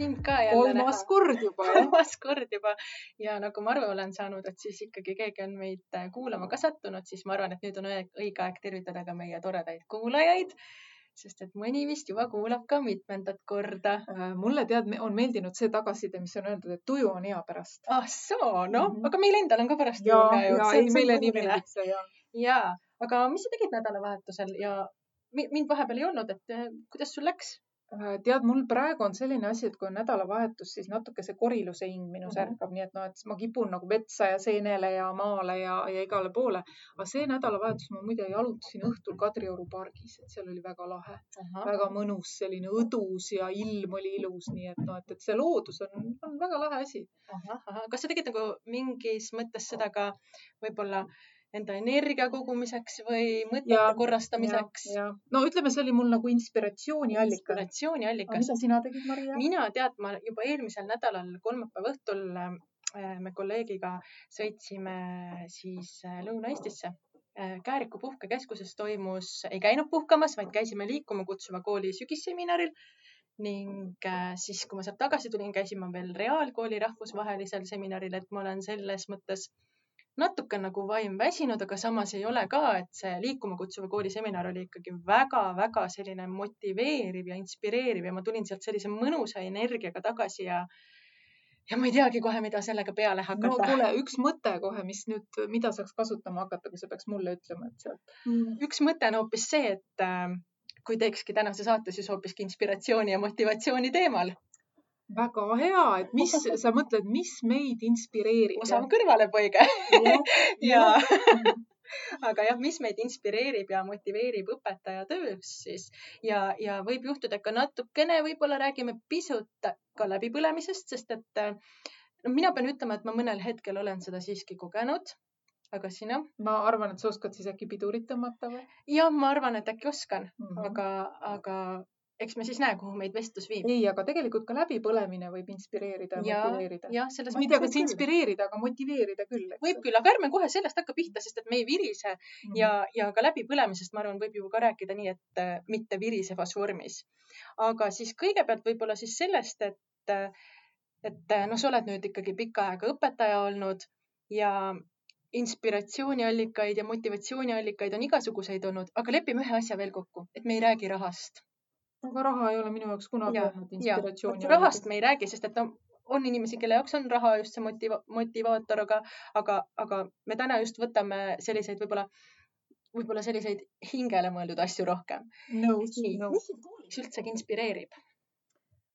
sind ka jälle kolmas näha. kord juba, kolmas kord juba ja nagu ma aru olen saanud, et siis ikkagi keegi on meid äh, kuulama ka sattunud, siis ma arvan, et nüüd on õige aeg tervitada ka meie toredaid kuulajaid. sest et mõni vist juba kuulab ka mitmendat korda. Äh, mulle tead, on meeldinud see tagasiside, mis on öeldud, et tuju on hea pärast. ah soo, noh Mhm. aga meil endal on ka pärast ja, ju hea ju. ja ei, meile nii meeldib see ja. ja, aga mis sa tegid nädalavahetusel ja mi- mind vahepeal ei olnud, et äh, kuidas sul läks? Äh, tead, mul praegu on selline asi, et kui on nädalavahetus, siis natuke see koriluse hing minus Mhm. ärkab, nii et noh, et ma kipun nagu vetsa ja seenele ja maale ja, ja igale poole. aga see nädalavahetus ma muide jalutasin õhtul Kadrioru pargis, et seal oli väga lahe, väga mõnus, selline õdus ja ilm oli ilus, nii et noh, et, et see loodus on, on väga lahe asi. ahah, ahah, kas sa tegid nagu mingis mõttes seda ka võib-olla enda energia kogumiseks või mõtete Ja, korrastamiseks? no ütleme, see oli mul nagu inspiratsiooniallikas. inspiratsiooniallikas. mida sina tegid, Maria? mina tead, ma juba eelmisel nädalal kolmapäeva õhtul äh, me kolleegiga sõitsime siis äh, Lõuna-Eestisse. Kääriku puhkekeskuses toimus, ei käinud puhkamas, vaid käisime liikuma kutsuva kooli sügisseminaril ning äh, siis, kui ma sealt tagasi tulin, käisin ma veel Reaalkooli rahvusvahelisel seminaril, et ma olen selles mõttes natuke nagu vaim väsinud, aga samas ei ole ka, et see liikuma kutsuva kooli seminar oli ikkagi väga-väga selline motiveeriv ja inspireeriv ja ma tulin sealt sellise mõnusa energiaga tagasi ja ja ma ei teagi kohe, mida sellega peale no hakata kuule, üks mõte kohe, mis nüüd, mida saaks kasutama hakata, kui sa peaks mulle ütlema, et sealt. Mm, üks mõte on hoopis see, et äh, kui teekski tänase saate siis hoopiski inspiratsiooni ja motivatsiooni teemal. Väga hea, et mis sa mõtled, mis meid inspireerib? osav kõrvalepõige ja aga jah, mis meid inspireerib ja motiveerib õpetaja töös siis ja, ja võib juhtuda, ka natukene võib-olla räägime pisut ka läbipõlemisest, sest et äh, no mina pean ütlema, et ma mõnel hetkel olen seda siiski kogenud. aga sina? ma arvan, et sa oskad siis äkki pidurit tõmmata või jah, ma arvan, et äkki oskan mm, -hmm. aga, aga eks me siis näe, kuhu meid vestlus viib. ei, aga tegelikult ka läbipõlemine võib inspireerida ja, ja motiveerida. jah, selles ma ei tea, mõttes kas inspireerida, aga motiveerida küll. võib küll, aga ärme kohe sellest hakka pihta, sest et me ei virise mm. -hmm. ja, ja ka läbipõlemisest, ma arvan, võib ju ka rääkida nii, et äh, mitte virisevas vormis. aga siis kõigepealt võib-olla siis sellest, et, äh, et noh, sa oled nüüd ikkagi pikka aega õpetaja olnud ja inspiratsiooniallikaid ja motivatsiooniallikaid on igasuguseid olnud, aga lepime ühe asja veel kokku, et me ei räägi rahast. Aga raha ei ole minu jaoks kunagi olnud inspiratsiooni. rahast me ei räägi, sest et no, on inimesi, kelle jaoks on raha just see motiva motivaator, aga, aga, aga me täna just võtame selliseid võib-olla, võib-olla selliseid hingele mõeldud asju rohkem. nõus, nõus. mis sind koolis üldsegi inspireerib?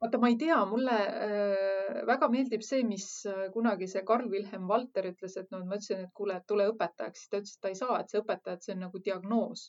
vaata, ma ei tea, mulle äh, väga meeldib see, mis äh, kunagi see Karl Wilhelm Valter ütles, et noh, ma ütlesin, et kuule, tule õpetajaks, siis ta ütles, et ta ei saa, et see õpetaja, et see on nagu diagnoos.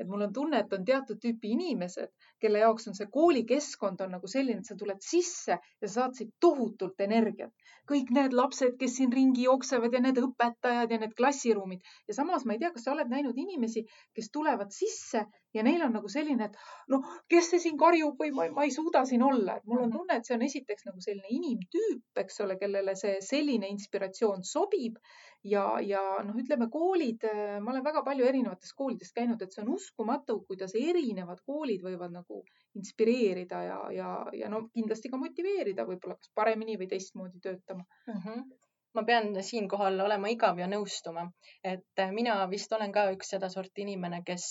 et mul on tunne, et on teatud tüüpi inimesed, kelle jaoks on see koolikeskkond on nagu selline, et sa tuled sisse ja sa saad siit tohutult energiat. kõik need lapsed, kes siin ringi jooksevad ja need õpetajad ja need klassiruumid ja samas ma ei tea, kas sa oled näinud inimesi, kes tulevad sisse ja neil on nagu selline, et noh, kes see siin karjub või ma, ma ei suuda siin olla, et mul on tunne, et see on esiteks nagu selline inimtüüp, eks ole, kellele see selline inspiratsioon sobib. Ja, ja noh, ütleme koolid, ma olen väga palju erinevates koolides käinud, et see on uskumatu, kuidas erinevad koolid võivad nagu inspireerida ja, ja, ja no kindlasti ka motiveerida võib-olla kas paremini või teistmoodi töötama. Mm. -hmm ma pean siinkohal olema igav ja nõustuma, et mina vist olen ka üks sedasorti inimene, kes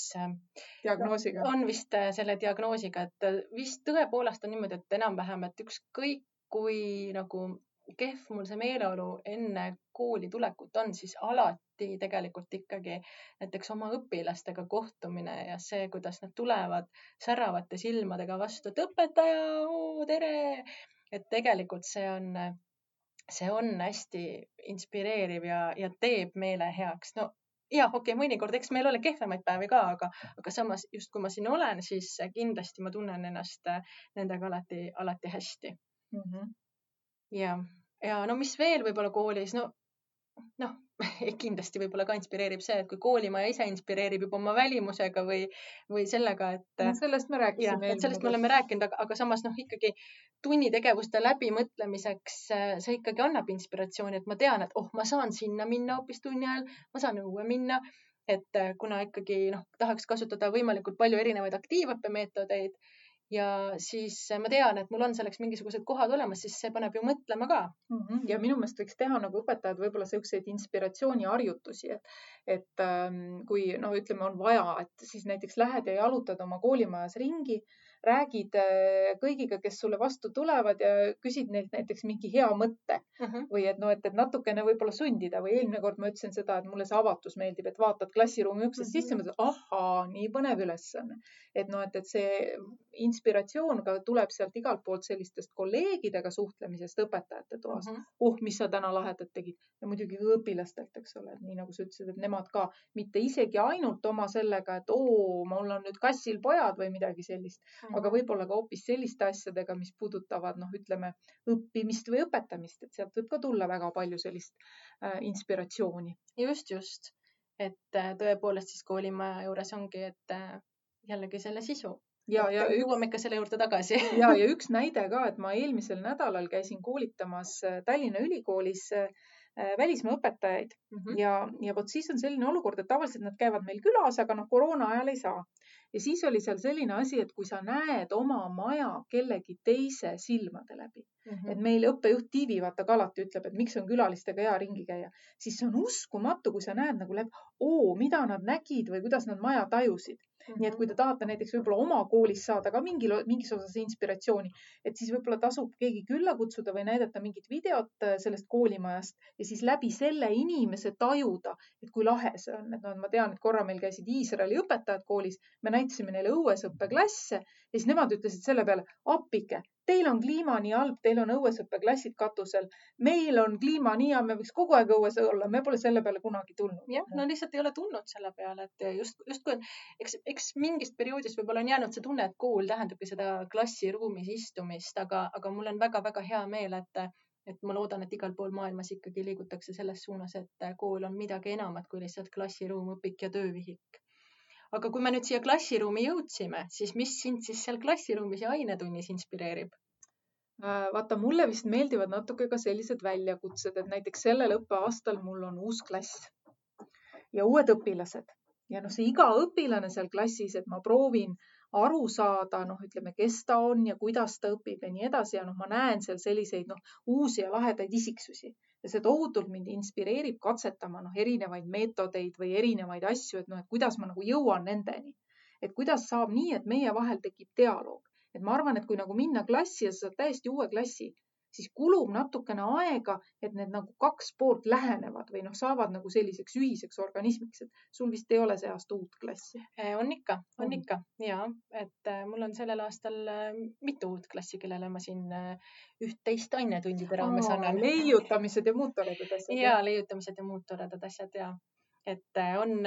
diagnoosiga on vist äh, selle diagnoosiga, et vist tõepoolest on niimoodi, et enam-vähem, et ükskõik kui nagu kehv mul see meeleolu enne kooli tulekut on, siis alati tegelikult ikkagi näiteks oma õpilastega kohtumine ja see, kuidas nad tulevad säravate silmadega vastu, et õpetaja, tere. et tegelikult see on, see on hästi inspireeriv ja, ja teeb meele heaks. no ja okei okay,, mõnikord, eks meil ole kehvemaid päevi ka, aga, aga samas just kui ma siin olen, siis kindlasti ma tunnen ennast nendega alati, alati hästi mm. -hmm ja, ja no mis veel võib-olla koolis, no noh, kindlasti võib-olla ka inspireerib see, et kui koolimaja ise inspireerib juba oma välimusega või, või sellega, et no,. sellest me rääkisime. sellest me oleme rääkinud, aga, aga samas noh, ikkagi tunnitegevuste läbimõtlemiseks see ikkagi annab inspiratsiooni, et ma tean, et oh, ma saan sinna minna hoopis tunni ajal, ma saan õue minna. et kuna ikkagi noh, tahaks kasutada võimalikult palju erinevaid aktiivõppemeetodeid ja siis ma tean, et mul on selleks mingisugused kohad olemas, siis see paneb ju mõtlema ka mm. -hmm. ja minu meelest võiks teha nagu õpetajad võib-olla siukseid inspiratsiooniharjutusi, et, et ähm, kui no ütleme, on vaja, et siis näiteks lähed ja jalutad oma koolimajas ringi räägid äh, kõigiga, kes sulle vastu tulevad ja küsid neilt näiteks mingi hea mõtte uh -huh. või et noh, et, et natukene võib-olla sundida või eelmine kord ma ütlesin seda, et mulle see avatus meeldib, et vaatad klassiruumi uksest uh -huh. sisse, mõtled, ahaa, nii põnev ülesanne. et noh, et, et see inspiratsioon ka tuleb sealt igalt poolt sellistest kolleegidega suhtlemisest õpetajate toas uh. -huh. oh, mis sa täna lahedat tegid ja muidugi õpilastelt, eks ole, nii nagu sa ütlesid, et nemad ka mitte isegi ainult oma sellega, et oo, mul on nüüd kassil pojad või midagi sellist uh, -huh aga võib-olla ka hoopis selliste asjadega, mis puudutavad noh, ütleme õppimist või õpetamist, et sealt võib ka tulla väga palju sellist äh, inspiratsiooni. just, just, et äh, tõepoolest siis koolimaja juures ongi, et äh, jällegi selle sisu. ja, ja jõuame ikka selle juurde tagasi ja, ja üks näide ka, et ma eelmisel nädalal käisin koolitamas äh, Tallinna Ülikoolis välismaa õpetajaid mm -hmm. ja, ja vot siis on selline olukord, et tavaliselt nad käivad meil külas, aga noh, koroona ajal ei saa ja siis oli seal selline asi, et kui sa näed oma maja kellegi teise silmade läbi mm, -hmm. et meil õppejuht Tiivi vaata ka alati ütleb, et miks on külalistega hea ringi käia, siis see on uskumatu, kui sa näed nagu läbi, oo, mida nad nägid või kuidas nad maja tajusid. Nii et kui te tahate näiteks võib-olla oma koolis saada ka mingil, mingis osas inspiratsiooni, et siis võib-olla tasub keegi külla kutsuda või näidata mingit videot äh, sellest koolimajast ja siis läbi selle inimese tajuda, et kui lahe see on, et noh, ma tean, et korra meil käisid Iisraeli õpetajad koolis, me näitasime neile õuesõppeklasse ja siis nemad ütlesid selle peale, appike, teil on kliima nii halb, teil on õuesõppeklassid katusel, meil on kliima nii hea, me võiks kogu aeg õues olla, me pole selle peale kunagi tulnud. jah, no lihtsalt ei ole tulnud selle peale, et just, justkui eks, eks mingist perioodist võib-olla on jäänud see tunne, et kool tähendabki seda klassiruumis istumist, aga, aga mul on väga-väga hea meel, et et ma loodan, et igal pool maailmas ikkagi liigutakse selles suunas, et kool on midagi enamat kui lihtsalt klassiruum, õpik ja töövihik aga kui me nüüd siia klassiruumi jõudsime, siis mis sind siis seal klassiruumis ja ainetunnis inspireerib? Äh, vaata, mulle vist meeldivad natuke ka sellised väljakutsed, et näiteks sellel õppeaastal mul on uus klass ja uued õpilased. Ja noh, see iga õpilane seal klassis, et ma proovin aru saada, noh, ütleme, kes ta on ja kuidas ta õpib ja nii edasi. Ja noh, ma näen seal selliseid noh, uusi ja lahedaid isiksusi ja see tohutult mind inspireerib katsetama noh, erinevaid meetodeid või erinevaid asju, et noh, et kuidas ma nagu jõuan nendeni. et kuidas saab nii, et meie vahel tekib dialoog, et ma arvan, et kui nagu minna klassi ja sa saad täiesti uue klassi, siis kulub natukene aega, et need nagu kaks poolt lähenevad või noh, saavad nagu selliseks ühiseks organismiks, et sul vist ei ole see aasta uut klassi? Eh, on ikka, on, ikka ja et äh, mul on sellel aastal äh, mitu uut klassi, kellele ma siin üht-teist ainetundide raames annan. leiutamised ja muud toredad asjad. ja leiutamised ja muud toredad asjad ja et on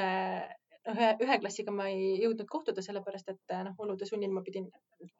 ühe, ühe klassiga ma ei jõudnud kohtuda, sellepärast et noh, olude sunnil ma pidin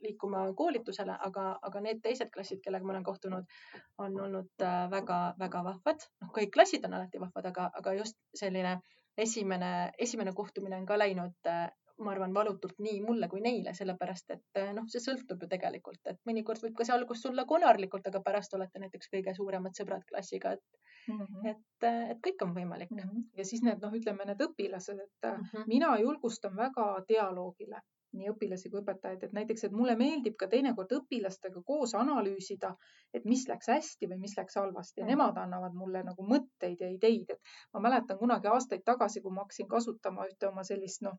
liikuma koolitusele, aga, aga need teised klassid, kellega ma olen kohtunud, on olnud väga-väga äh, vahvad. noh, kõik klassid on alati vahvad, aga, aga just selline esimene, esimene kohtumine on ka läinud äh, ma arvan, valutult nii mulle kui neile, sellepärast et noh, see sõltub ju tegelikult, et mõnikord võib ka see algus tulla konarlikult, aga pärast olete näiteks kõige suuremad sõbrad klassiga, et mm, -hmm. et, et kõik on võimalik mm. -hmm. ja siis need noh, ütleme need õpilased, et mm -hmm. mina julgustan väga dialoogile nii õpilasi kui õpetajaid, et näiteks, et mulle meeldib ka teinekord õpilastega koos analüüsida, et mis läks hästi või mis läks halvasti ja mm. nemad annavad mulle nagu mõtteid ja ideid, et ma mäletan kunagi aastaid tagasi, kui ma hakkasin kasutama ühte oma sellist noh,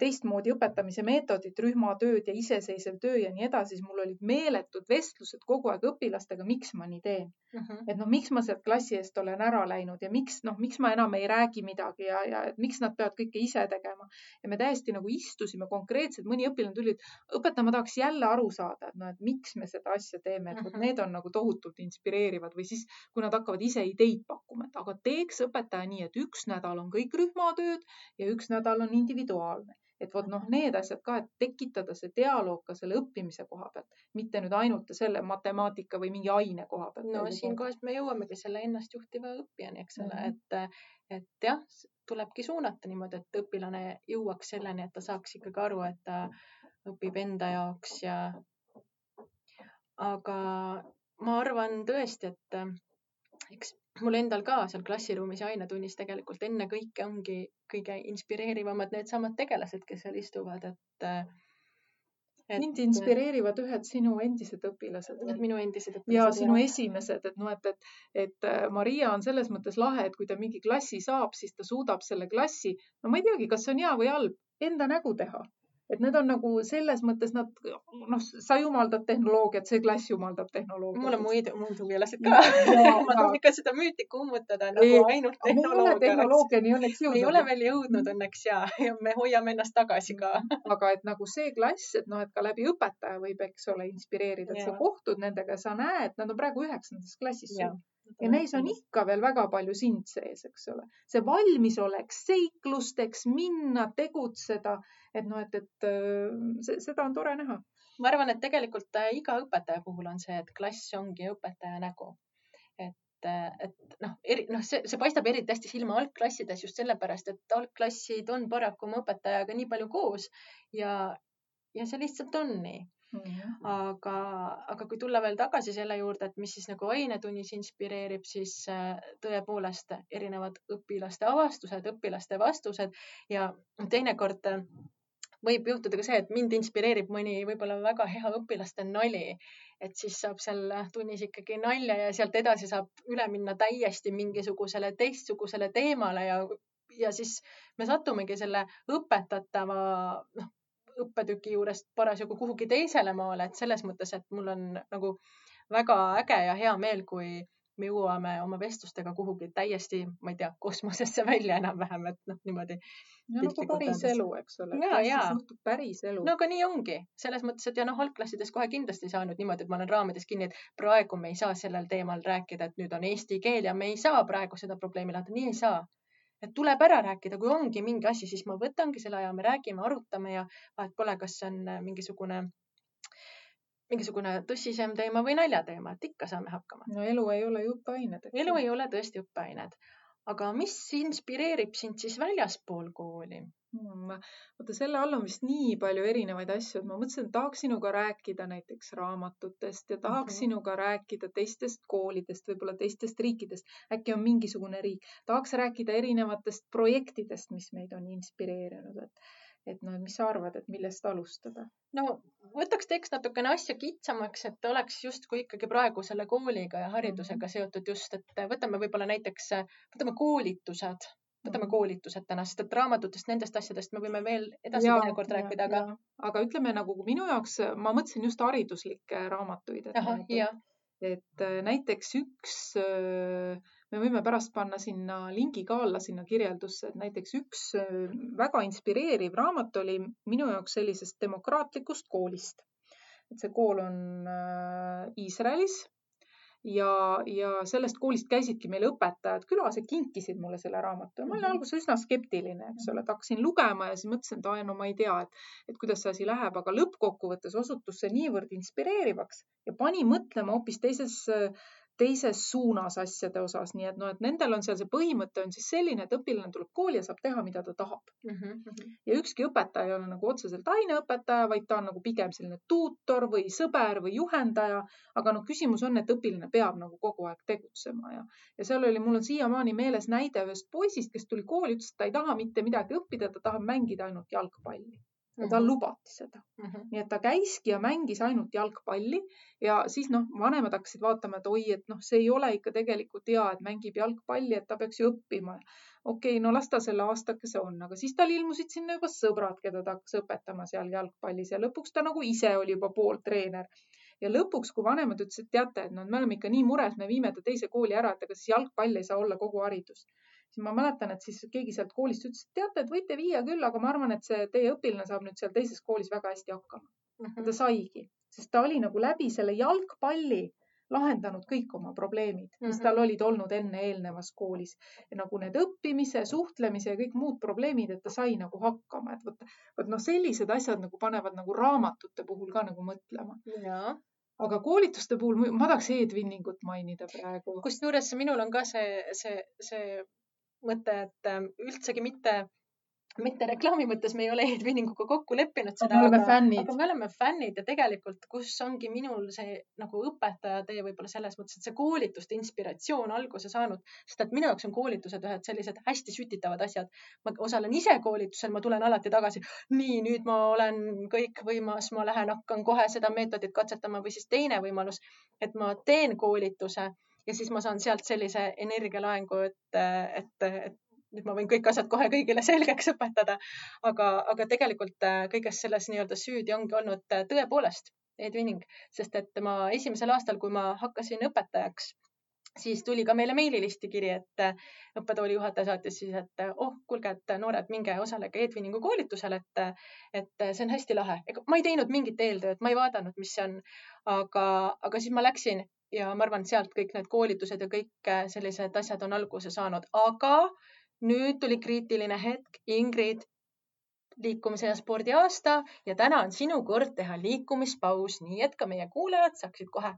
teistmoodi õpetamise meetodit, rühmatööd ja iseseisev töö ja nii edasi, siis mul olid meeletud vestlused kogu aeg õpilastega, miks ma nii teen uh. Mhm. -huh. et noh, miks ma sealt klassi eest olen ära läinud ja miks noh, miks ma enam ei räägi midagi ja, ja et miks nad peavad kõike ise tegema. ja me täiesti nagu istusime konkreetselt, mõni õpilane tuli, et õpetaja, ma tahaks jälle aru saada, et noh, et miks me seda asja teeme, et uh -huh. vot mhm. need on nagu tohutult inspireerivad või siis, kui nad hakkavad ise ideid pakkuma, et aga teeks õpetaja nii, et üks nädal on kõik rühmatööd ja üks nädal on individuaalne individuaalne. et vot noh, need asjad ka, et tekitada see dialoog ka selle õppimise koha pealt, mitte nüüd ainult selle matemaatika või mingi aine koha pealt. no siinkohas me jõuamegi selle ennastjuhtiva õppijani, eks ole mm, -hmm. et, et jah, tulebki suunata niimoodi, et õpilane jõuaks selleni, et ta saaks ikkagi aru, et ta õpib enda jaoks ja aga ma arvan tõesti, et eks mul endal ka seal klassiruumis ja ainetunnis tegelikult ennekõike ongi kõige inspireerivamad needsamad tegelased, kes seal istuvad, et et mind inspireerivad ühed sinu endised õpilased. Minu endised ja õpilased sinu esimesed, et noh, et, et, et äh, Maria on selles mõttes lahe, et kui ta mingi klassi saab, siis ta suudab selle klassi, no ma ei teagi, kas see on hea või halb, enda nägu teha et need on nagu selles mõttes nad, noh, sa jumaldad tehnoloogiat, see klass jumaldab tehnoloogiat. mul on muid, muud huvialased ka. ma tahan ikka seda müüti kummutada nagu ei, ainult tehnoloogia. tehnoloogiani õnneks jõudnud. ei ole veel jõudnud õnneks ja, ja me hoiame ennast tagasi ka. aga et nagu see klass, et noh, et ka läbi õpetaja võib, eks ole, inspireerida, et sa kohtud nendega, sa näed, nad on praegu üheksandas klassis sul ja neis on ikka veel väga palju sind sees, eks ole. see valmisolek seiklusteks minna, tegutseda, et noh, et, et äh, see, seda on tore näha. ma arvan, et tegelikult äh, iga õpetaja puhul on see, et klass ongi õpetaja nägu. et, äh, et noh, eri, noh, see, see paistab eriti hästi silma algklassides just sellepärast, et algklassid on paraku oma õpetajaga nii palju koos ja, ja see lihtsalt on nii aga, aga kui tulla veel tagasi selle juurde, et mis siis nagu ainetunnis inspireerib, siis äh, tõepoolest erinevad õpilaste avastused, õpilaste vastused. Ja teinekord äh, võib juhtuda ka see, et mind inspireerib mõni võib-olla väga hea õpilaste nali, et siis saab seal tunnis ikkagi nalja ja sealt edasi saab üle minna täiesti mingisugusele teistsugusele teemale ja, ja siis me satumegi selle õpetatava noh, õppetüki juurest parasjagu kuhugi teisele maale, et selles mõttes, et mul on nagu väga äge ja hea meel, kui me jõuame oma vestlustega kuhugi täiesti, ma ei tea, kosmosesse välja enam-vähem, et noh, niimoodi. no nagu päris elu, eks ole. ja, ja. päris elu. no aga nii ongi, selles mõttes, et ja noh, algklassides kohe kindlasti ei saanud niimoodi, et ma olen raamides kinni, et praegu me ei saa sellel teemal rääkida, et nüüd on eesti keel ja me ei saa praegu seda probleemi lahendada, nii ei saa et tuleb ära rääkida, kui ongi mingi asi, siis ma võtangi selle aja, me räägime, arutame ja vahet pole, kas see on äh, mingisugune, mingisugune tõsisem teema või naljateema, et ikka saame hakkama. no elu ei ole ju õppeained. elu ei ole tõesti õppeained. Aga mis inspireerib sind siis väljaspool kooli? Hmm, vaata selle all on vist nii palju erinevaid asju, et ma mõtlesin, et tahaks sinuga rääkida näiteks raamatutest ja tahaks mm -hmm. sinuga rääkida teistest koolidest, võib-olla teistest riikidest. äkki on mingisugune riik, tahaks rääkida erinevatest projektidest, mis meid on inspireerinud, et, et noh, mis sa arvad, et millest alustada? no võtaks, teeks natukene asja kitsamaks, et oleks justkui ikkagi praegu selle kooliga ja haridusega mhm. seotud just, et võtame võib-olla näiteks, võtame koolitused võtame koolitused täna, sest et raamatutest, nendest asjadest me võime veel edasi teinekord rääkida, aga. aga ütleme nagu minu jaoks, ma mõtlesin just hariduslikke raamatuid. et, et äh, näiteks üks, äh, me võime pärast panna sinna lingi ka alla sinna kirjeldusse, et näiteks üks äh, väga inspireeriv raamat oli minu jaoks sellisest demokraatlikust koolist. et see kool on Iisraelis ja, ja sellest koolist käisidki meil õpetajad külas ja kinkisid mulle selle raamatu ja ma olin mhm. alguses üsna skeptiline, eks ole, et hakkasin lugema ja siis mõtlesin, et aa, no ma ei tea, et, et kuidas see asi läheb, aga lõppkokkuvõttes osutus see niivõrd inspireerivaks ja pani mõtlema hoopis teises teises suunas asjade osas, nii et noh, et nendel on seal see põhimõte on siis selline, et õpilane tuleb kooli ja saab teha, mida ta tahab mm. -hmm. ja ükski õpetaja ei ole nagu otseselt aineõpetaja, vaid ta on nagu pigem selline tuutor või sõber või juhendaja. aga noh, küsimus on, et õpilane peab nagu kogu aeg tegutsema ja, ja seal oli, mul on siiamaani meeles näide ühest poisist, kes tuli kooli, ütles, et ta ei taha mitte midagi õppida, ta tahab mängida ainult jalgpalli ja tal mhm. lubati seda mm. -hmm. nii et ta käiski ja mängis ainult jalgpalli ja siis noh, vanemad hakkasid vaatama, et oi, et noh, see ei ole ikka tegelikult hea, et mängib jalgpalli, et ta peaks ju õppima. okei okay,, no las ta selle aastakese on, aga siis tal ilmusid sinna juba sõbrad, keda ta hakkas õpetama seal jalgpallis ja lõpuks ta nagu ise oli juba pooltreener ja lõpuks, kui vanemad ütlesid, teate, et noh, me oleme ikka nii mures, me viime ta teise kooli ära, et ega siis jalgpall ei saa olla kogu haridus siis ma mäletan, et siis keegi sealt koolist ütles, et teate, et võite viia küll, aga ma arvan, et see teie õpilane saab nüüd seal teises koolis väga hästi hakkama mm. -hmm. ja ta saigi, sest ta oli nagu läbi selle jalgpalli lahendanud kõik oma probleemid, mis mm -hmm. tal olid olnud enne eelnevas koolis. nagu need õppimise, suhtlemise ja kõik muud probleemid, et ta sai nagu hakkama, et vot, vot noh, sellised asjad nagu panevad nagu raamatute puhul ka nagu mõtlema. aga koolituste puhul ma tahaks Edwinningut mainida praegu. kusjuures minul on ka see, see, see mõte, et ähm, üldsegi mitte mitte reklaami mõttes, me ei ole Edvininguga kokku leppinud seda, aga, aga me oleme fännid ja tegelikult, kus ongi minul see nagu õpetaja tee võib-olla selles mõttes, et see koolituste inspiratsioon alguse saanud, sest et minu jaoks on koolitused ühed sellised hästi sütitavad asjad. ma osalen ise koolitusel, ma tulen alati tagasi. nii, nüüd ma olen kõikvõimas, ma lähen, hakkan kohe seda meetodit katsetama või siis teine võimalus, et ma teen koolituse ja siis ma saan sealt sellise energialaengu, et, et, et nüüd ma võin kõik asjad kohe kõigile selgeks õpetada. aga, aga tegelikult äh, kõiges selles nii-öelda süüdi ongi olnud äh, tõepoolest Edwining, sest et ma esimesel aastal, kui ma hakkasin õpetajaks, siis tuli ka meile meililisti kiri, et äh, õppetooli juhataja saatis siis, et oh, kuulge, et noored, minge osalege Edwiningu koolitusel, et, et see on hästi lahe. ega ma ei teinud mingit eeltööd, ma ei vaadanud, mis see on, aga, aga siis ma läksin ja ma arvan, sealt kõik need koolitused ja kõik sellised asjad on alguse saanud, aga nüüd tuli kriitiline hetk, Ingrid, liikumise ja spordi aasta ja täna on sinu kord teha liikumispaus, nii et ka meie kuulajad saaksid kohe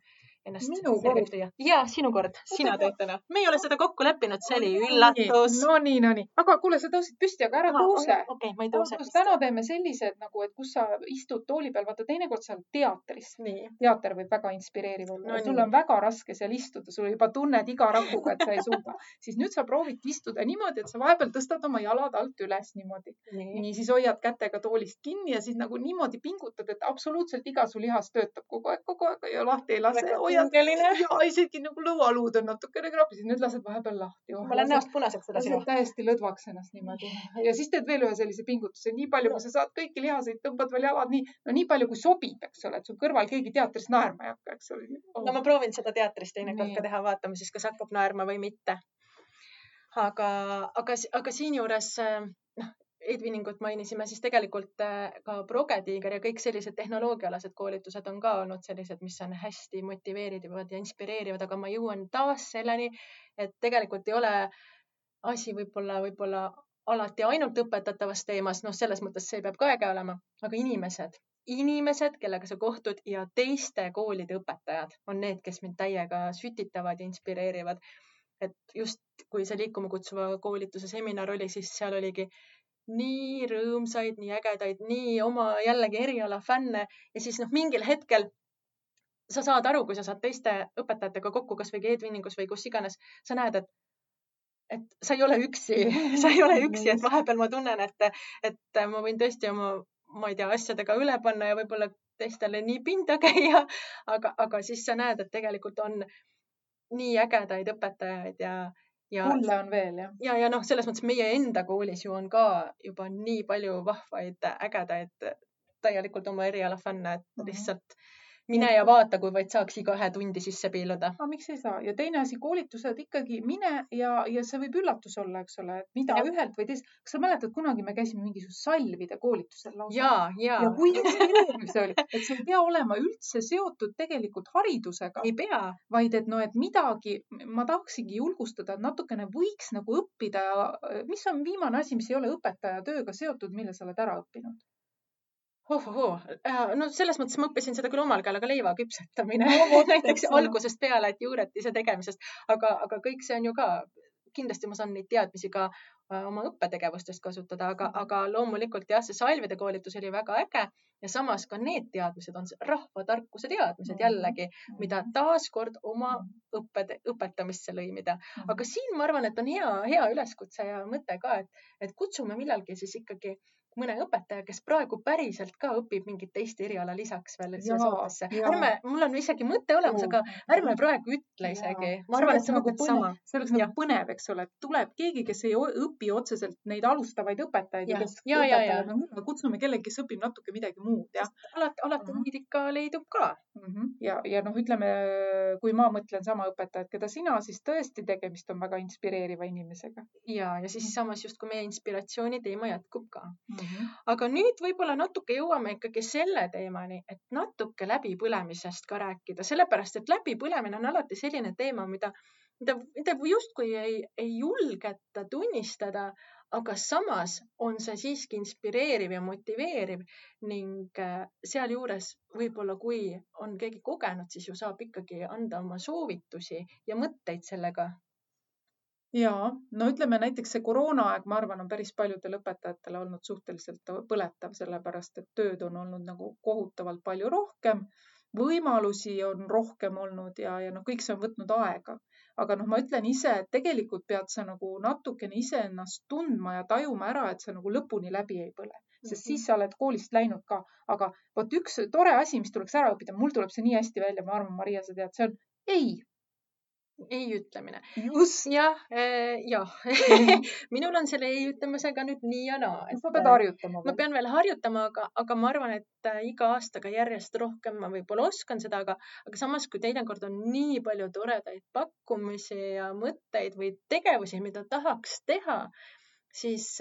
ennast Minu kord? ja sinu kord, sina teed täna. me ei ole seda kokku leppinud, see oli üllatus. no nii, no nii, aga kuule, sa tõusid püsti, aga ära tõuse. okei, ma ei tõuse. täna teeme sellised nagu, et kus sa istud tooli peal, vaata teinekord sa oled teatris. nii. teater võib väga inspireeriv olla No sul on väga raske seal istuda, sul juba tunned iga rakuga, et sa ei suuda. siis nüüd sa proovid istuda niimoodi, et sa vahepeal tõstad oma jalad alt üles niimoodi. nii. nii, siis hoiad kätega toolist kinni ja siis nagu niimoodi pingutad, et absoluutselt iga su lihas töötab kogu aeg, kogu aeg ja lahti ei lase. Pingeline. ja isegi nagu lõualuud on natukene krapisid, nüüd lased vahepeal lahti. ma lähen näost punaseks edasi. lased täiesti lõdvaks ennast niimoodi ja siis teed veel ühe sellise pingutuse, nii palju, kui sa saad kõiki lihaseid, tõmbad veel jalad nii, no nii palju, kui sobib, eks ole, et su kõrval keegi teatris naerma ei hakka, eks ole. no ma proovin seda teatris teinekord ka teha, vaatame siis, kas hakkab naerma või mitte. aga, aga, aga siinjuures noh, Edwiningut mainisime, siis tegelikult äh, ka Progetiiger ja kõik sellised tehnoloogiaalased koolitused on ka olnud sellised, mis on hästi motiveerivad ja inspireerivad, aga ma jõuan taas selleni, et tegelikult ei ole asi võib-olla, võib-olla alati ainult õpetatavas teemas, noh, selles mõttes see peab ka äge olema, aga inimesed, inimesed, kellega sa kohtud ja teiste koolide õpetajad on need, kes mind täiega sütitavad ja inspireerivad. et just, kui see liikuma kutsuva koolituse seminar oli, siis seal oligi nii rõõmsaid, nii ägedaid, nii oma jällegi eriala fänne ja siis noh, mingil hetkel sa saad aru, kui sa saad teiste õpetajatega kokku, kasvõi Edwiningus või kus iganes, sa näed, et et sa ei ole üksi, sa ei ole üksi, et vahepeal ma tunnen, et, et ma võin tõesti oma, ma ei tea, asjadega üle panna ja võib-olla teistele nii pinda käia, aga, aga siis sa näed, et tegelikult on nii ägedaid õpetajaid ja, ja mulle on veel jah. ja, ja noh, selles mõttes meie enda koolis ju on ka juba nii palju vahvaid, ägedaid, täielikult oma eriala fänne, et Mhm. lihtsalt mine ja vaata, kui vaid saaks igaühe tundi sisse piiluda. aga miks ei saa ja teine asi, koolitused ikkagi mine ja, ja see võib üllatus olla, eks ole, et mida Jah. ühelt või teisest. kas sa mäletad, kunagi me käisime mingisugusel salvide koolitusel lausa? ja, ja, ja kui inspireeriv see oli, et see ei pea olema üldse seotud tegelikult haridusega, ei pea vaid et noh, et midagi, ma tahaksingi julgustada, et natukene võiks nagu õppida, mis on viimane asi, mis ei ole õpetaja tööga seotud, mille sa oled ära õppinud? Ohohoo, no selles mõttes ma õppisin seda küll omal käel, aga leiva küpsetamine No näiteks algusest peale, et juuretise tegemisest, aga, aga kõik see on ju ka, kindlasti ma saan neid teadmisi ka äh, oma õppetegevustest kasutada, aga, aga loomulikult jah, see salvide koolitus oli väga äge ja samas ka need teadmised on rahvatarkuse teadmised Mhm. jällegi, mida taaskord oma õppe, õpetamisse lõimida. aga siin ma arvan, et on hea, hea üleskutse ja mõte ka, et, et kutsume millalgi siis ikkagi mõne õpetaja, kes praegu päriselt ka õpib mingit teist eriala lisaks veel siia saatesse. ärme, mul on isegi mõte olemas, aga ärme praegu ütle isegi. ma arvan, et see on nagu sama. see oleks nagu põnev, eks ole, tuleb keegi, kes ei õpi otseselt neid alustavaid õpetajaid Jah. kes Ja, ja, ja. aga kutsume kellegi, kes õpib natuke midagi muud, jah. alati, alati Mhm. neid ikka leidub ka. ja, ja noh, ütleme, kui ma mõtlen sama õpetajat, keda sina, siis tõesti tegemist on väga inspireeriva inimesega. ja, ja siis samas justkui meie inspiratsiooni teema jätkub ka. Mhm. aga nüüd võib-olla natuke jõuame ikkagi selle teemani, et natuke läbipõlemisest ka rääkida, sellepärast et läbipõlemine on alati selline teema, mida, mida, mida justkui ei, ei julgeta tunnistada, aga samas on see siiski inspireeriv ja motiveeriv ning äh, sealjuures võib-olla, kui on keegi kogenud, siis ju saab ikkagi anda oma soovitusi ja mõtteid sellega ja no ütleme näiteks see koroonaaeg, ma arvan, on päris paljudele õpetajatele olnud suhteliselt põletav, sellepärast et tööd on olnud nagu kohutavalt palju rohkem, võimalusi on rohkem olnud ja, ja noh, kõik see on võtnud aega. aga noh, ma ütlen ise, et tegelikult pead sa nagu natukene iseennast tundma ja tajuma ära, et sa nagu lõpuni läbi ei põle sest mm -hmm. siis sa oled koolist läinud ka. aga vot üks tore asi, mis tuleks ära õppida, mul tuleb see nii hästi välja, ma arvan, Maria, sa tead, see on ei ei ütlemine. jah äh,, jah minul on selle ei ütlemisega nüüd nii ja naa. sa pead harjutama. ma pean veel harjutama, aga, aga ma arvan, et äh, iga aastaga järjest rohkem ma võib-olla oskan seda, aga, aga samas, kui teinekord on nii palju toredaid pakkumisi ja mõtteid või tegevusi, mida tahaks teha, siis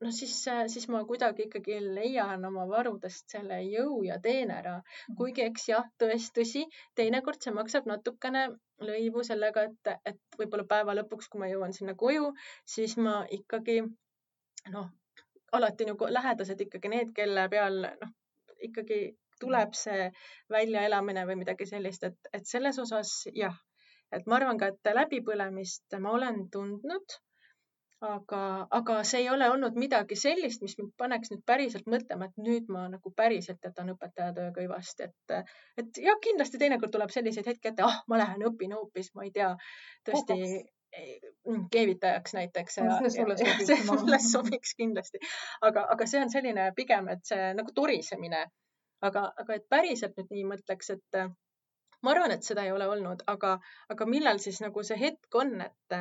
noh, siis, siis ma kuidagi ikkagi leian oma varudest selle jõu ja teen ära. Mhm. kuigi eks jah, tõesti tõsi, teinekord see maksab natukene lõivu sellega, et, et võib-olla päeva lõpuks, kui ma jõuan sinna koju, siis ma ikkagi noh, alati nagu lähedased ikkagi need, kelle peal noh, ikkagi tuleb see väljaelamine või midagi sellist, et, et selles osas jah, et ma arvan ka, et läbipõlemist ma olen tundnud aga, aga see ei ole olnud midagi sellist, mis mind paneks nüüd päriselt mõtlema, et nüüd ma nagu päriselt jätan õpetajatöö kõivasti, et, et jah, kindlasti teinekord tuleb selliseid hetki ette, ah, ma lähen õpin hoopis, ma ei tea, tõesti mm, keevitajaks näiteks. see sulle sobiks. see sulle sobiks kindlasti, aga, aga see on selline pigem, et see nagu torisemine, aga, aga et päriselt nüüd nii mõtleks, et ma arvan, et seda ei ole olnud, aga, aga millal siis nagu see hetk on, et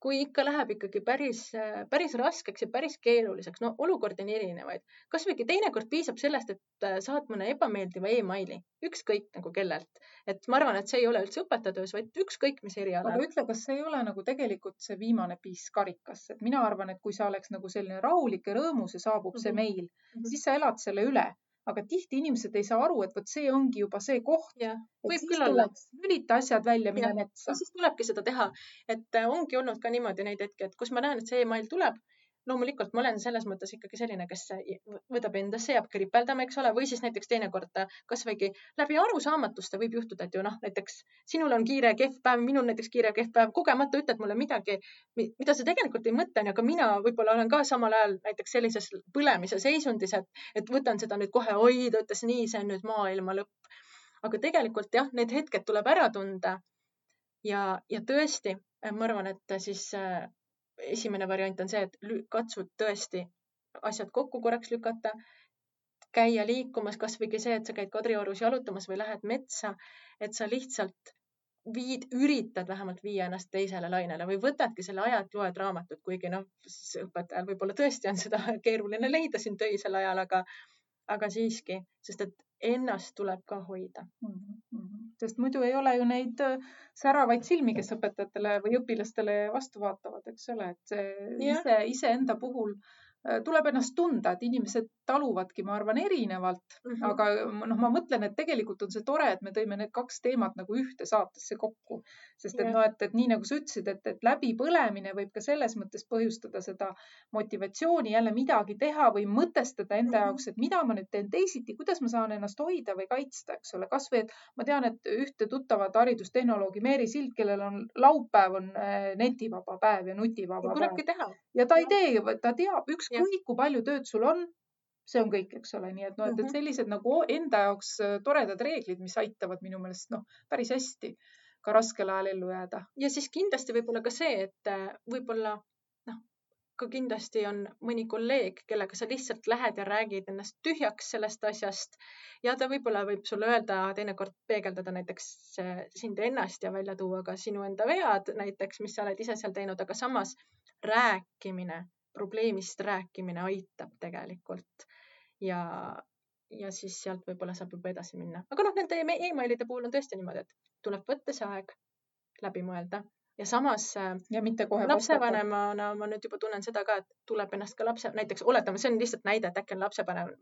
kui ikka läheb ikkagi päris, päris raskeks ja päris keeruliseks, no olukordi on erinevaid, kasvõi teinekord piisab sellest, et äh, saad mõne ebameeldiva emaili, ükskõik nagu kellelt, et ma arvan, et see ei ole üldse õpetajatöös, vaid ükskõik mis erialal. aga ütle, kas see ei ole nagu tegelikult see viimane piis karikas, et mina arvan, et kui sa oleks nagu selline rahulik ja rõõmus ja saabub mm -hmm. see mhm. meil mm, -hmm. siis sa elad selle üle aga tihti inimesed ei saa aru, et vot see ongi juba see koht. võib küll olla. lülita asjad välja, mine metsa. siis tulebki seda teha, et äh, ongi olnud ka niimoodi neid hetki, et kus ma näen, et see email tuleb loomulikult ma olen selles mõttes ikkagi selline, kes võtab endasse, jääb kripeldama, eks ole, või siis näiteks teinekord kasvõigi läbi arusaamatuste võib juhtuda, et ju noh, näiteks sinul on kiire kehv päev, minul näiteks kiire kehv päev, kogemata ütled mulle midagi, mida sa tegelikult ei mõtle, aga mina võib-olla olen ka samal ajal näiteks sellises põlemise seisundis, et, et võtan seda nüüd kohe, oi, ta ütles nii, see on nüüd maailma lõpp. aga tegelikult jah, need hetked tuleb ära tunda. ja, ja tõesti, ma arvan, et siis esimene variant on see, et katsud tõesti asjad kokku korraks lükata, käia liikumas, kasvõigi see, et sa käid Kadriorus jalutamas või lähed metsa, et sa lihtsalt viid, üritad vähemalt viia ennast teisele lainele või võtadki selle aja, et loed raamatut, kuigi noh, siis õpetajal võib-olla tõesti on seda keeruline leida siin töisel ajal, aga, aga siiski, sest et ennast tuleb ka hoida mm. -hmm. sest muidu ei ole ju neid äh, säravaid silmi, kes õpetajatele või õpilastele vastu vaatavad, eks ole, et see ise, iseenda puhul Äh, tuleb ennast tunda, et inimesed taluvadki, ma arvan, erinevalt mm, -hmm. aga noh, ma mõtlen, et tegelikult on see tore, et me tõime need kaks teemat nagu ühte saatesse kokku, sest et yeah. noh, et, et nii nagu sa ütlesid, et, et läbipõlemine võib ka selles mõttes põhjustada seda motivatsiooni jälle midagi teha või mõtestada enda mm -hmm. jaoks, et mida ma nüüd teen teisiti, kuidas ma saan ennast hoida või kaitsta, eks ole, kasvõi et ma tean, et ühte tuttavat haridustehnoloogi Meeri Sild, kellel on laupäev on äh, netivaba päev ja nutivaba ja päev. ja ta ei tee, ta teab, üks ükskõik kui palju tööd sul on, see on kõik, eks ole, nii et noh, et, et mhm. sellised nagu enda jaoks äh, toredad reeglid, mis aitavad minu meelest noh, päris hästi ka raskel ajal ellu jääda. ja siis kindlasti võib-olla ka see, et äh, võib-olla noh, ka kindlasti on mõni kolleeg, kellega sa lihtsalt lähed ja räägid ennast tühjaks sellest asjast ja ta võib-olla võib sulle öelda, teinekord peegeldada näiteks äh, sind ennast ja välja tuua ka sinu enda vead näiteks, mis sa oled ise seal teinud, aga samas rääkimine probleemist rääkimine aitab tegelikult. Ja, ja siis sealt võib-olla saab juba edasi minna. aga noh, nende emailide puhul on tõesti niimoodi, et tuleb võtta see aeg läbi mõelda. Ja samas äh, ja mitte kohe lapsevanemana ma nüüd juba tunnen seda ka, et tuleb ennast ka lapse, näiteks oletame, see on lihtsalt näide, et äkki on lapsevanem,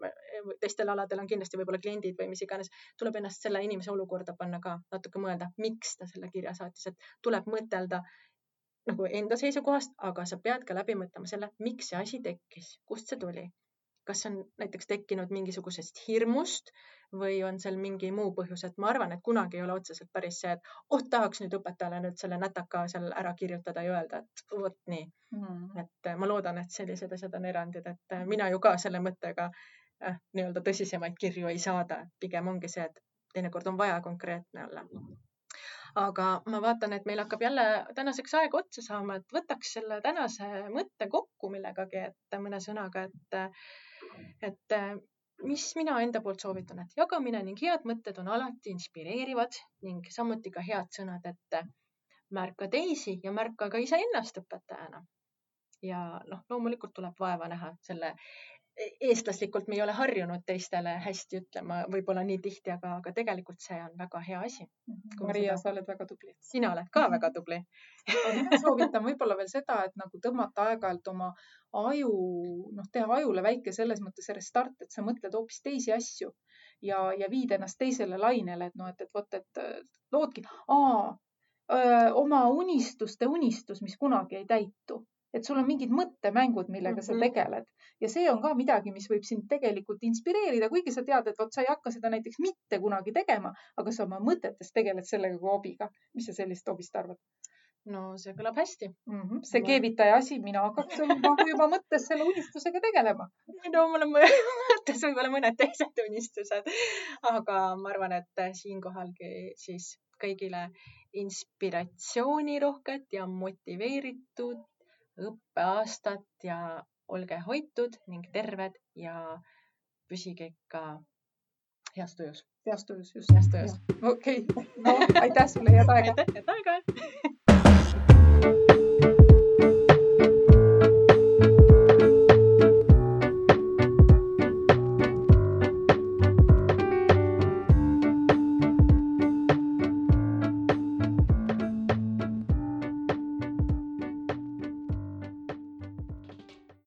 teistel aladel on kindlasti võib-olla kliendid või mis iganes, tuleb ennast selle inimese olukorda panna ka natuke mõelda, miks ta selle kirja saatis, et tuleb mõtelda nagu enda seisukohast, aga sa pead ka läbi mõtlema selle, miks see asi tekkis, kust see tuli. kas on näiteks tekkinud mingisugusest hirmust või on seal mingi muu põhjus, et ma arvan, et kunagi ei ole otseselt päris see, et oh, tahaks nüüd õpetajale nüüd selle nätaka seal ära kirjutada ja öelda, et vot nii. Mm.. et ma loodan, et sellised asjad on erandid, et mina ju ka selle mõttega äh, nii-öelda tõsisemaid kirju ei saada, pigem ongi see, et teinekord on vaja konkreetne olla aga ma vaatan, et meil hakkab jälle tänaseks aeg otsa saama, et võtaks selle tänase mõtte kokku millegagi, et mõne sõnaga, et, et mis mina enda poolt soovitan, et jagamine ning head mõtted on alati inspireerivad ning samuti ka head sõnad, et märka teisi ja märka ka iseennast õpetajana. ja noh, loomulikult tuleb vaeva näha selle eestlaslikult me ei ole harjunud teistele hästi ütlema, võib-olla nii tihti, aga, aga tegelikult see on väga hea asi. Mhm. Maria, sa oled väga tubli. sina oled ka väga tubli mina soovitan võib-olla veel seda, et nagu tõmmata aeg-ajalt oma aju, noh, teha ajule väike selles mõttes restart, et sa mõtled hoopis teisi asju ja, ja viid ennast teisele lainele, et noh, et, et vot, et loodki, oma unistuste unistus, mis kunagi ei täitu et sul on mingid mõttemängud, millega mm -hmm. sa mhm. tegeled ja see on ka midagi, mis võib sind tegelikult inspireerida, kuigi sa tead, et vot sa ei hakka seda näiteks mitte kunagi tegema, aga sa oma mõtetes tegeled sellega kui hobiga. mis sa sellist hobist arvad? no see kõlab hästi mm. -hmm. see keevitaja asi, mina hakkaks nagu juba mõttes selle unistusega tegelema. no mul on mõttes võib-olla mõned teised unistused, aga ma arvan, et siinkohalgi siis kõigile inspiratsioonirohket ja motiveeritud õppeaastat ja olge hoitud ning terved ja püsige ikka heas tujus. heas tujus, just. heas tujus. okei okay., no aitäh sulle, head aega. aitäh, head aega